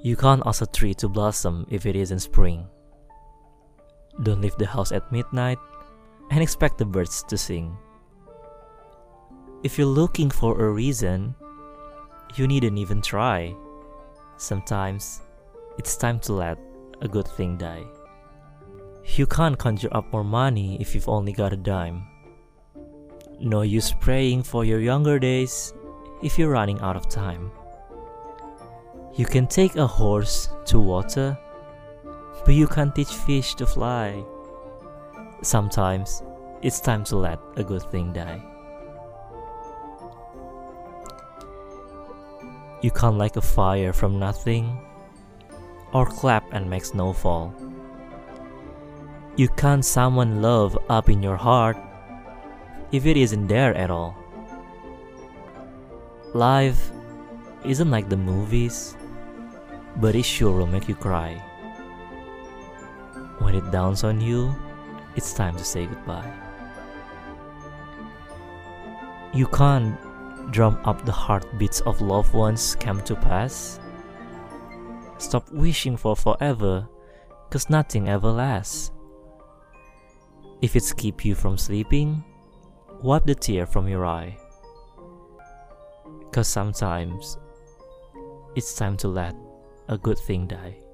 You can't ask a tree to blossom if it isn't spring. Don't leave the house at midnight and expect the birds to sing. If you're looking for a reason, you needn't even try. Sometimes it's time to let a good thing die. You can't conjure up more money if you've only got a dime. No use praying for your younger days if you're running out of time. You can take a horse to water, but you can't teach fish to fly. Sometimes it's time to let a good thing die. You can't light a fire from nothing, or clap and make snow fall. You can't summon love up in your heart if it isn't there at all. Life isn't like the movies, but it sure will make you cry. When it dawns on you, it's time to say goodbye. You can't drum up the heartbeats of loved ones come to pass. Stop wishing for forever, cause nothing ever lasts. If it's keep you from sleeping, wipe the tear from your eye. Cause sometimes it's time to let a good thing die.